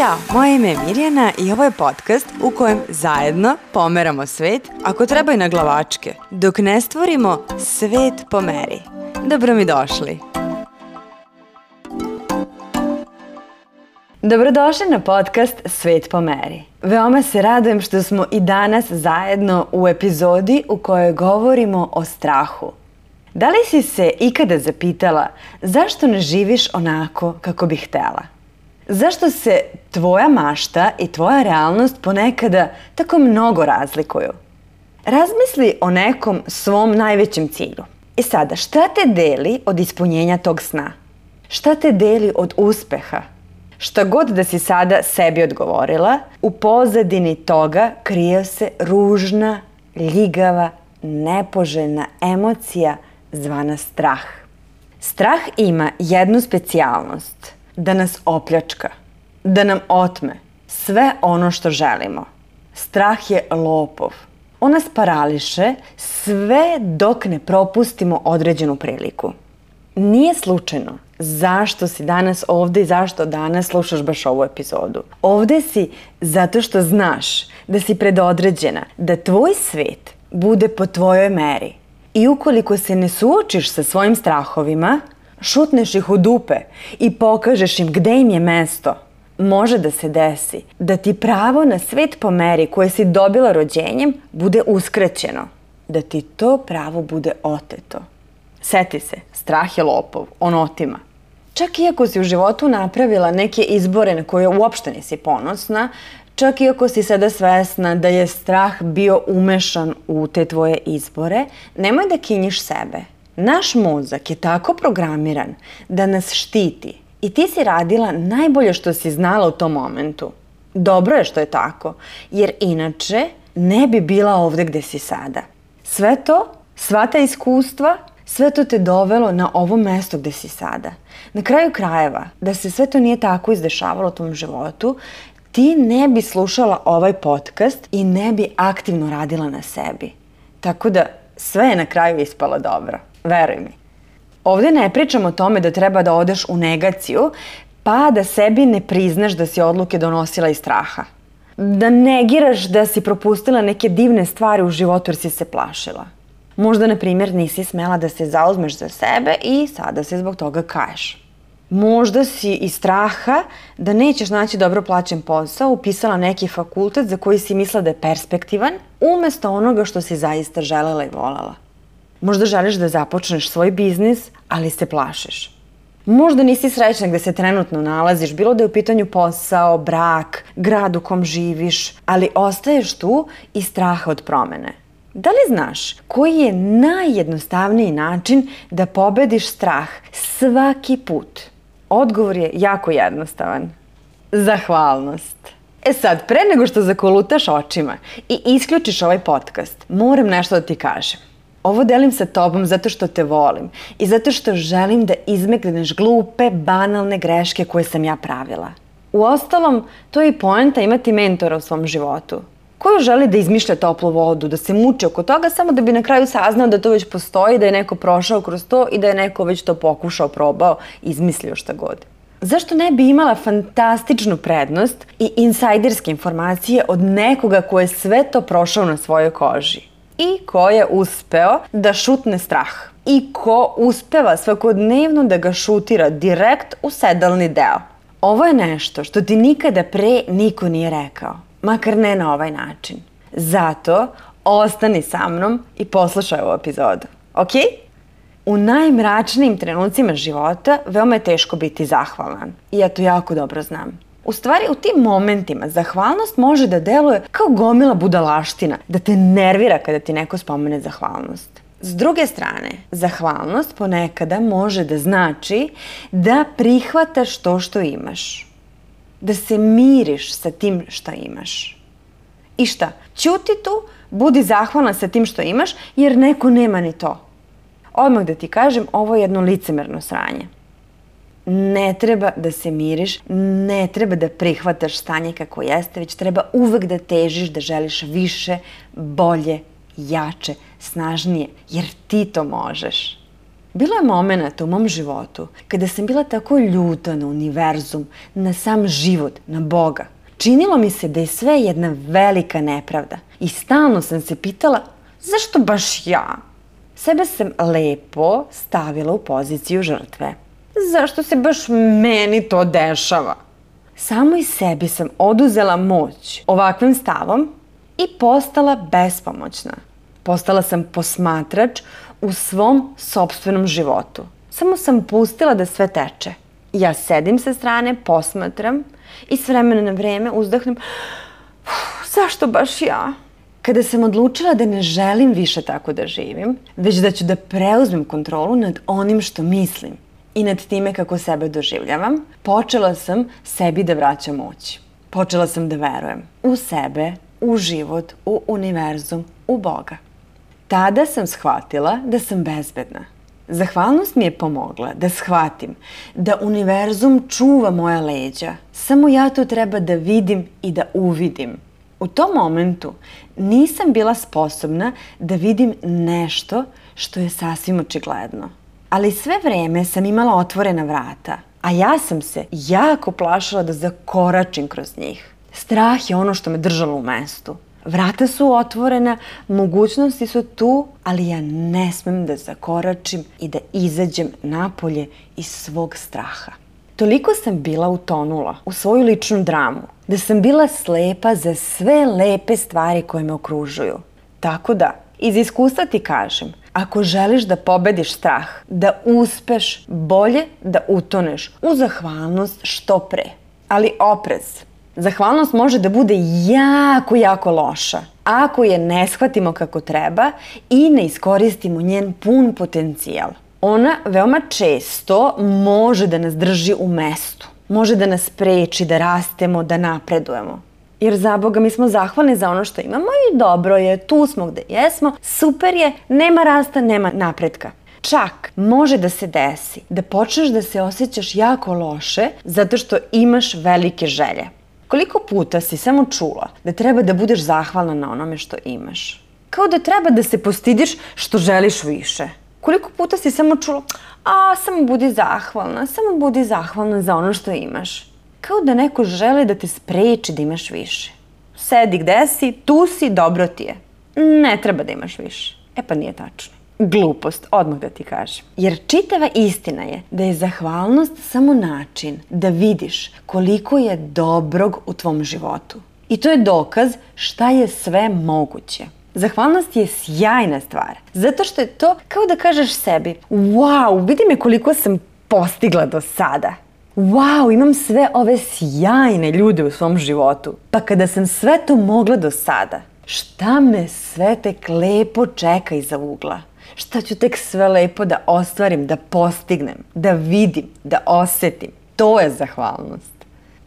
Ćao, moje ime je Mirjana i ovo je podcast u kojem zajedno pomeramo svet, ako treba i na glavačke, dok ne stvorimo svet po meri. Dobro mi došli. Dobrodošli na podcast Svet po meri. Veoma se radujem što smo i danas zajedno u epizodi u kojoj govorimo o strahu. Da li si se ikada zapitala zašto ne živiš onako kako bih htela? Zašto se tvoja mašta i tvoja realnost ponekada tako mnogo razlikuju? Razmisli o nekom svom najvećem cilju. I sada, šta te deli od ispunjenja tog sna? Šta te deli od uspeha? Šta god da si sada sebi odgovorila, u pozadini toga krije se ružna, ljigava, nepoželjna emocija zvana strah. Strah ima jednu specijalnost – da nas opljačka, da nam otme sve ono što želimo. Strah je lopov. On nas parališe sve dok ne propustimo određenu priliku. Nije slučajno zašto si danas ovde i zašto danas slušaš baš ovu epizodu. Ovde si zato što znaš da si predodređena, da tvoj svet bude po tvojoj meri. I ukoliko se ne suočiš sa svojim strahovima, šutneš ih u dupe i pokažeš im gde im je mesto, može da se desi da ti pravo na svet po meri koje si dobila rođenjem bude uskraćeno, da ti to pravo bude oteto. Seti se, strah je lopov, on otima. Čak i ako si u životu napravila neke izbore na koje uopšte nisi ponosna, čak i ako si sada svesna da je strah bio umešan u te tvoje izbore, nemoj da kinjiš sebe Naš mozak je tako programiran da nas štiti i ti si radila najbolje što si znala u tom momentu. Dobro je što je tako, jer inače ne bi bila ovde gde si sada. Sve to, sva ta iskustva, sve to te dovelo na ovo mesto gde si sada. Na kraju krajeva, da se sve to nije tako izdešavalo u tom životu, ti ne bi slušala ovaj podcast i ne bi aktivno radila na sebi. Tako da sve je na kraju ispalo dobro. Veruj mi. Ovde ne pričam o tome da treba da odeš u negaciju, pa da sebi ne priznaš da si odluke donosila iz straha. Da negiraš da si propustila neke divne stvari u životu jer si se plašila. Možda, na primjer, nisi smela da se zauzmeš za sebe i sada se zbog toga kaješ. Možda si iz straha da nećeš naći dobro plaćen posao upisala neki fakultet za koji si mislila da je perspektivan, umesto onoga što si zaista želela i volala. Možda želiš da započneš svoj biznis, ali se plašiš. Možda nisi srećna gde se trenutno nalaziš, bilo da je u pitanju posao, brak, grad u kom živiš, ali ostaješ tu i straha od promene. Da li znaš koji je najjednostavniji način da pobediš strah svaki put? Odgovor je jako jednostavan. Zahvalnost. E sad, pre nego što zakolutaš očima i isključiš ovaj podcast, moram nešto da ti kažem. Ovo delim sa tobom zato što te volim i zato što želim da izmegneš glupe, banalne greške koje sam ja pravila. U ostalom, to je i poenta imati mentora u svom životu. Koju želi da izmišlja toplu vodu, da se muče oko toga samo da bi na kraju saznao da to već postoji, da je neko prošao kroz to i da je neko već to pokušao, probao, izmislio šta god. Zašto ne bi imala fantastičnu prednost i insajderske informacije od nekoga ko je sve to prošao na svojoj koži? I ko je uspeo da šutne strah i ko uspeva svakodnevno da ga šutira direkt u sedalni deo. Ovo je nešto što ti nikada pre niko nije rekao, makar ne na ovaj način. Zato ostani sa mnom i poslušaj ovu epizodu. Ok? U najmračnijim trenucima života veoma je teško biti zahvalan. I ja to jako dobro znam. U stvari, u tim momentima zahvalnost može da deluje kao gomila budalaština, da te nervira kada ti neko spomene zahvalnost. S druge strane, zahvalnost ponekada može da znači da prihvataš to što imaš. Da se miriš sa tim što imaš. I šta? Ćuti tu, budi zahvalna sa tim što imaš, jer neko nema ni to. Odmah da ti kažem, ovo je jedno licemerno sranje ne treba da se miriš, ne treba da prihvataš stanje kako jeste, već treba uvek da težiš, da želiš više, bolje, jače, snažnije, jer ti to možeš. Bilo je momenta u mom životu kada sam bila tako ljuta na univerzum, na sam život, na Boga. Činilo mi se da je sve jedna velika nepravda i stalno sam se pitala zašto baš ja? Sebe sam lepo stavila u poziciju žrtve. Zašto se baš meni to dešava? Samo i sebi sam oduzela moć ovakvim stavom i postala bespomoćna. Postala sam posmatrač u svom sobstvenom životu. Samo sam pustila da sve teče. Ja sedim sa strane, posmatram i s vremena na vreme uzdahnem zašto baš ja? Kada sam odlučila da ne želim više tako da živim, već da ću da preuzmem kontrolu nad onim što mislim i nad time kako sebe doživljavam, počela sam sebi da vraćam moć. Počela sam da verujem u sebe, u život, u univerzum, u Boga. Tada sam shvatila da sam bezbedna. Zahvalnost mi je pomogla da shvatim da univerzum čuva moja leđa. Samo ja to treba da vidim i da uvidim. U tom momentu nisam bila sposobna da vidim nešto što je sasvim očigledno. Ali sve vreme sam imala otvorena vrata, a ja sam se jako plašila da zakoračim kroz njih. Strah je ono što me držalo u mestu. Vrata su otvorena, mogućnosti su tu, ali ja ne smem da zakoračim i da izađem napolje iz svog straha. Toliko sam bila utonula u svoju ličnu dramu, da sam bila slepa za sve lepe stvari koje me okružuju. Tako da, iz iskustva ti kažem, ako želiš da pobediš strah, da uspeš, bolje da utoneš u zahvalnost što pre. Ali oprez, Zahvalnost može da bude jako, jako loša ako je ne shvatimo kako treba i ne iskoristimo njen pun potencijal. Ona veoma često može da nas drži u mestu, može da nas preči da rastemo, da napredujemo. Jer za Boga mi smo zahvalni za ono što imamo i dobro je, tu smo gde jesmo, super je, nema rasta, nema napretka. Čak može da se desi da počneš da se osjećaš jako loše zato što imaš velike želje. Koliko puta si samo čula da treba da budeš zahvalna na onome što imaš? Kao da treba da se postidiš što želiš više. Koliko puta si samo čula, a samo budi zahvalna, samo budi zahvalna za ono što imaš. Kao da neko žele da te spreči da imaš više. Sedi gde si, tu si, dobro ti je. Ne treba da imaš više. E pa nije tačno glupost, odmah da ti kažem. Jer čitava istina je da je zahvalnost samo način da vidiš koliko je dobrog u tvom životu. I to je dokaz šta je sve moguće. Zahvalnost je sjajna stvar, zato što je to kao da kažeš sebi, wow, vidi me koliko sam postigla do sada. Wow, imam sve ove sjajne ljude u svom životu. Pa kada sam sve to mogla do sada, šta me sve tek lepo čeka iza ugla? šta ću tek sve lepo da ostvarim, da postignem, da vidim, da osetim. To je zahvalnost.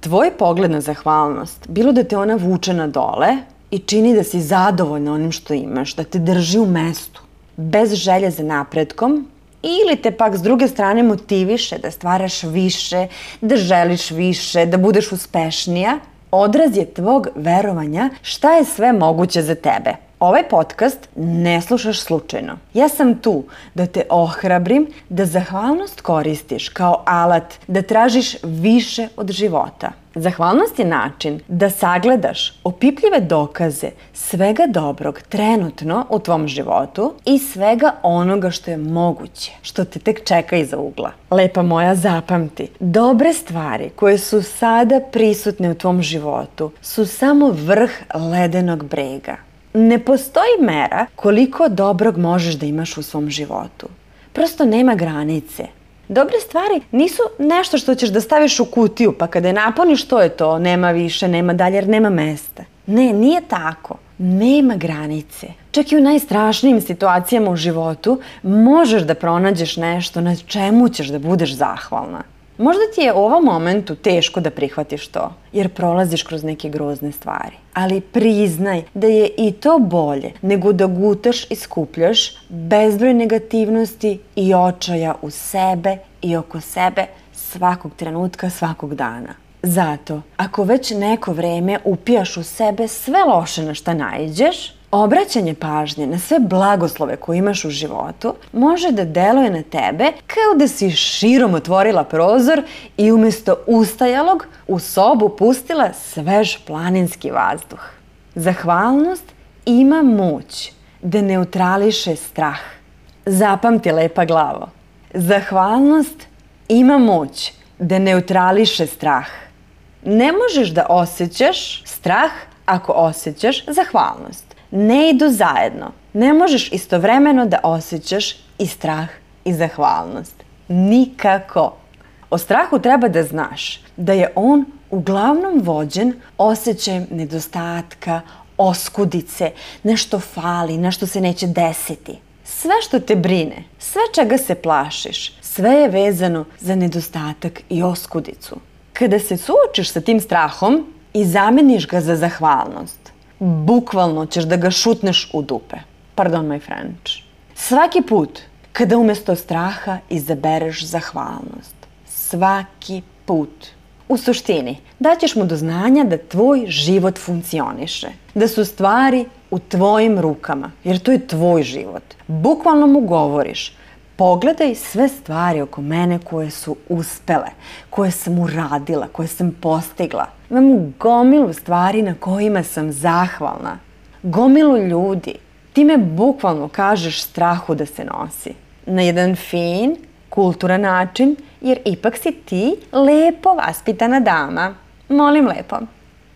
Tvoj pogled na zahvalnost, bilo da te ona vuče na dole i čini da si zadovoljna onim što imaš, da te drži u mestu, bez želje za napretkom, ili te pak s druge strane motiviše da stvaraš više, da želiš više, da budeš uspešnija, odraz je tvog verovanja šta je sve moguće za tebe. Ovaj podcast ne slušaš slučajno. Ja sam tu da te ohrabrim da zahvalnost koristiš kao alat da tražiš više od života. Zahvalnost je način da sagledaš opipljive dokaze svega dobrog trenutno u tvom životu i svega onoga što je moguće, što te tek čeka iza ugla. Lepa moja, zapamti, dobre stvari koje su sada prisutne u tvom životu su samo vrh ledenog brega ne postoji mera koliko dobrog možeš da imaš u svom životu. Prosto nema granice. Dobre stvari nisu nešto što ćeš da staviš u kutiju, pa kada je napuniš, to je to, nema više, nema dalje, jer nema mesta. Ne, nije tako. Nema granice. Čak i u najstrašnijim situacijama u životu možeš da pronađeš nešto na čemu ćeš da budeš zahvalna. Možda ti je u ovom momentu teško da prihvatiš to, jer prolaziš kroz neke grozne stvari. Ali priznaj da je i to bolje nego da gutaš i skupljaš bezbroj negativnosti i očaja u sebe i oko sebe svakog trenutka, svakog dana. Zato, ako već neko vreme upijaš u sebe sve loše na šta najđeš, Obraćanje pažnje na sve blagoslove koje imaš u životu može da deluje na tebe kao da si širom otvorila prozor i umesto ustajalog u sobu pustila svež planinski vazduh. Zahvalnost ima moć da neutrališe strah. Zapamti lepa glavo. Zahvalnost ima moć da neutrališe strah. Ne možeš da osjećaš strah ako osjećaš zahvalnost. Ne idu zajedno. Ne možeš istovremeno da osjećaš i strah i zahvalnost. Nikako. O strahu treba da znaš da je on uglavnom vođen osjećajem nedostatka, oskudice, nešto fali, nešto se neće desiti. Sve što te brine, sve čega se plašiš, sve je vezano za nedostatak i oskudicu. Kada se suočiš sa tim strahom i zameniš ga za zahvalnost, bukvalno ćeš da ga šutneš u dupe. Pardon my French. Svaki put kada umesto straha izabereš zahvalnost. Svaki put. U suštini, daćeš mu do znanja da tvoj život funkcioniše, da su stvari u tvojim rukama, jer to je tvoj život. Bukvalno mu govoriš, pogledaj sve stvari oko mene koje su uspele, koje sam uradila, koje sam postigla. Imam gomilu stvari na kojima sam zahvalna. Gomilu ljudi. Ti me bukvalno kažeš strahu da se nosi. Na jedan fin, kulturan način, jer ipak si ti lepo vaspitana dama. Molim lepo.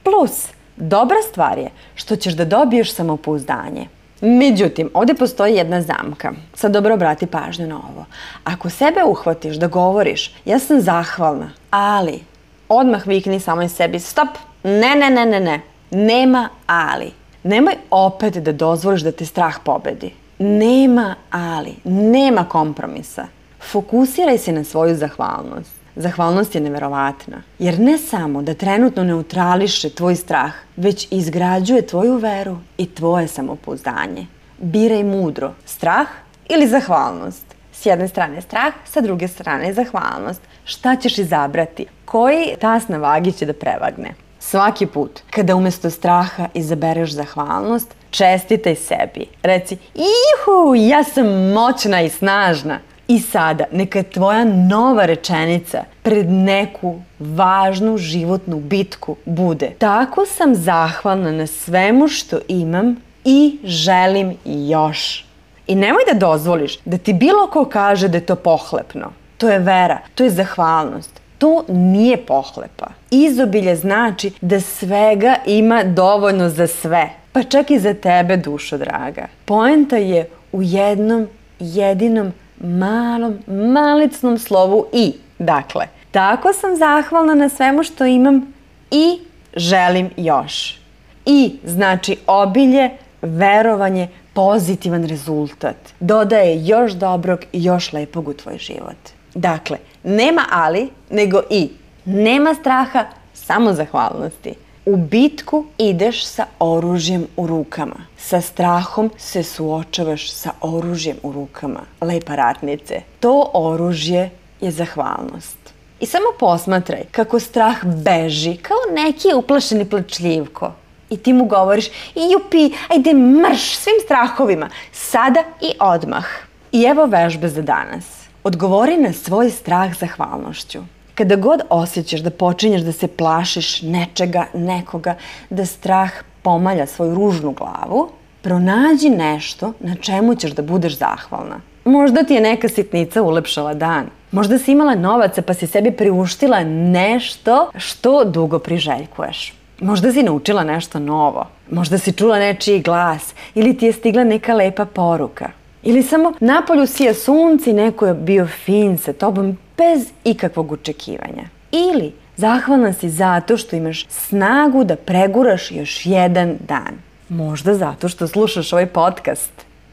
Plus, dobra stvar je što ćeš da dobiješ samopouzdanje. Međutim, ovde postoji jedna zamka. Sad dobro obrati pažnju na ovo. Ako sebe uhvatiš da govoriš, ja sam zahvalna, ali odmah vikni samoj sebi, stop, ne, ne, ne, ne, ne, nema ali. Nemoj opet da dozvoliš da te strah pobedi. Nema ali, nema kompromisa. Fokusiraj se na svoju zahvalnost. Zahvalnost je neverovatna, jer ne samo da trenutno neutrališe tvoj strah, već izgrađuje tvoju veru i tvoje samopouzdanje. Biraj mudro, strah ili zahvalnost. S jedne strane strah, sa druge strane zahvalnost. Šta ćeš izabrati? Koji tas na vagi će da prevagne? Svaki put kada umesto straha izabereš zahvalnost, čestitaj sebi. Reci, ihu, ja sam moćna i snažna. I sada, neka tvoja nova rečenica pred neku važnu životnu bitku bude Tako sam zahvalna na svemu što imam i želim još. I nemoj da dozvoliš da ti bilo ko kaže da je to pohlepno. To je vera, to je zahvalnost. To nije pohlepa. Izobilje znači da svega ima dovoljno za sve, pa čak i za tebe, dušo draga. Poenta je u jednom jedinom malom, malicnom slovu i. Dakle, tako sam zahvalna na svemu što imam i želim još. I znači obilje, verovanje, pozitivan rezultat. Dodaje još dobrog i još lepog u tvoj život. Dakle, nema ali, nego i. Nema straha, samo zahvalnosti. U bitku ideš sa oružjem u rukama. Sa strahom se suočavaš sa oružjem u rukama. Lepa ratnice. To oružje je zahvalnost. I samo posmatraj kako strah beži kao neki uplašeni plačljivko. I ti mu govoriš, jupi, ajde mrš svim strahovima, sada i odmah. I evo vežbe za danas. Odgovori na svoj strah zahvalnošću. Kada god osjećaš da počinješ da se plašiš nečega, nekoga, da strah pomalja svoju ružnu glavu, pronađi nešto na čemu ćeš da budeš zahvalna. Možda ti je neka sitnica ulepšala dan. Možda si imala novaca pa si sebi priuštila nešto što dugo priželjkuješ. Možda si naučila nešto novo. Možda si čula nečiji glas ili ti je stigla neka lepa poruka. Ili samo napolju sija sunce i neko je bio fin sa tobom bez ikakvog očekivanja. Ili zahvalna si zato što imaš snagu da preguraš još jedan dan. Možda zato što slušaš ovaj podcast.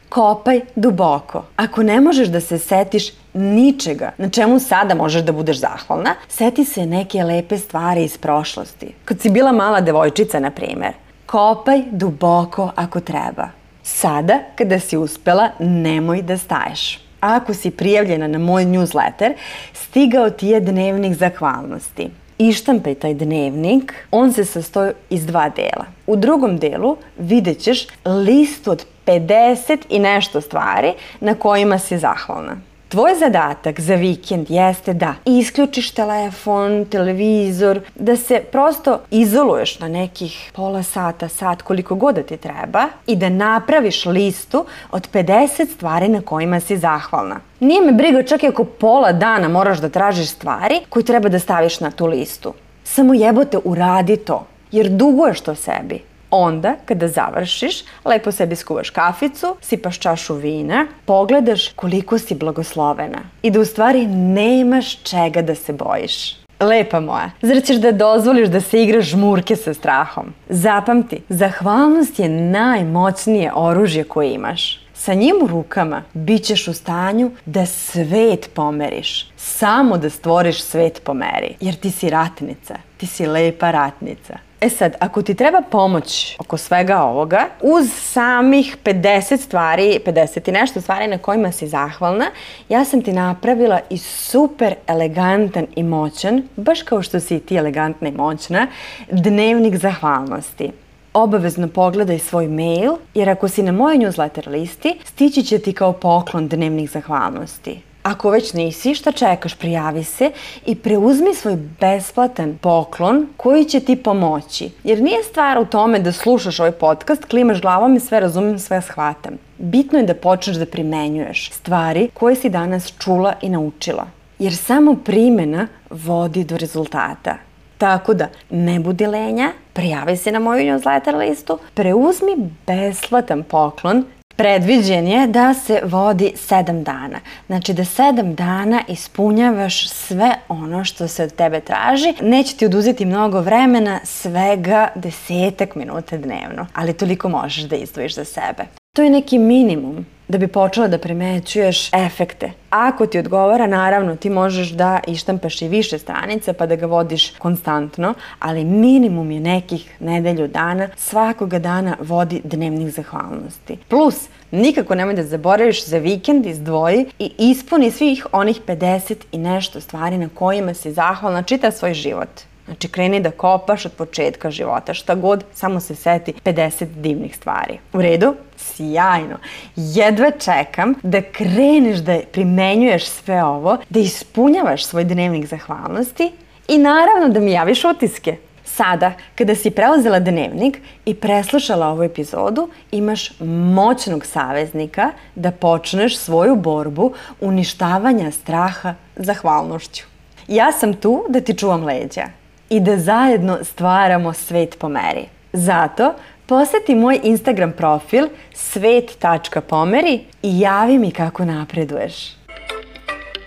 Kopaj duboko. Ako ne možeš da se setiš ničega na čemu sada možeš da budeš zahvalna, seti se neke lepe stvari iz prošlosti. Kad si bila mala devojčica, na primer. Kopaj duboko ako treba. Sada, kada si uspela, nemoj da staješ. Ako si prijavljena na moj newsletter, stigao ti je dnevnik zahvalnosti. ištampaj taj dnevnik, on se sastoji iz dva dela. U drugom delu vidjet ćeš listu od 50 i nešto stvari na kojima si zahvalna. Tvoj zadatak za vikend jeste da isključiš telefon, televizor, da se prosto izoluješ na nekih pola sata, sat, koliko god da ti treba i da napraviš listu od 50 stvari na kojima si zahvalna. Nije me briga čak i ako pola dana moraš da tražiš stvari koje treba da staviš na tu listu. Samo jebote uradi to, jer duguješ to sebi. Onda, kada završiš, lepo sebi skuvaš kaficu, sipaš čašu vina, pogledaš koliko si blagoslovena i da u stvari nemaš čega da se bojiš. Lepa moja, zar ćeš da dozvoliš da se igraš žmurke sa strahom? Zapamti, zahvalnost je najmoćnije oružje koje imaš. Sa njim u rukama bit ćeš u stanju da svet pomeriš. Samo da stvoriš svet po meri. Jer ti si ratnica. Ti si lepa ratnica. E sad, ako ti treba pomoć oko svega ovoga, uz samih 50 stvari, 50 i nešto stvari na kojima si zahvalna, ja sam ti napravila i super elegantan i moćan, baš kao što si i ti elegantna i moćna, dnevnik zahvalnosti obavezno pogledaj svoj mail, jer ako si na mojoj newsletter listi, stići će ti kao poklon dnevnih zahvalnosti. Ako već nisi, šta čekaš, prijavi se i preuzmi svoj besplatan poklon koji će ti pomoći. Jer nije stvar u tome da slušaš ovaj podcast, klimaš glavom i sve razumem, sve shvatam. Bitno je da počneš da primenjuješ stvari koje si danas čula i naučila. Jer samo primjena vodi do rezultata. Tako da, ne budi lenja, prijavi se na moju newsletter listu, preuzmi besplatan poklon Predviđen je da se vodi 7 dana. Znači da 7 dana ispunjavaš sve ono što se od tebe traži. Neće ti oduzeti mnogo vremena, svega desetak minuta dnevno, ali toliko možeš da izdvojiš za sebe. To je neki minimum da bi počela da primećuješ efekte. Ako ti odgovara, naravno, ti možeš da ištampaš i više stranica pa da ga vodiš konstantno, ali minimum je nekih nedelju dana, svakoga dana vodi dnevnih zahvalnosti. Plus, nikako nemoj da zaboraviš za vikend izdvoji i ispuni svih onih 50 i nešto stvari na kojima si zahvalna čita svoj život. Znači, kreni da kopaš od početka života, šta god, samo se seti 50 divnih stvari. U redu? Sjajno. Jedva čekam da kreneš da primenjuješ sve ovo, da ispunjavaš svoj dnevnik zahvalnosti i naravno da mi javiš utiske. Sada, kada si preuzela dnevnik i preslušala ovu epizodu, imaš moćnog saveznika da počneš svoju borbu uništavanja straha zahvalnošću. Ja sam tu da ti čuvam leđa i da zajedno stvaramo svet po meri. Zato poseti moj Instagram profil svet.pomeri i javi mi kako napreduješ.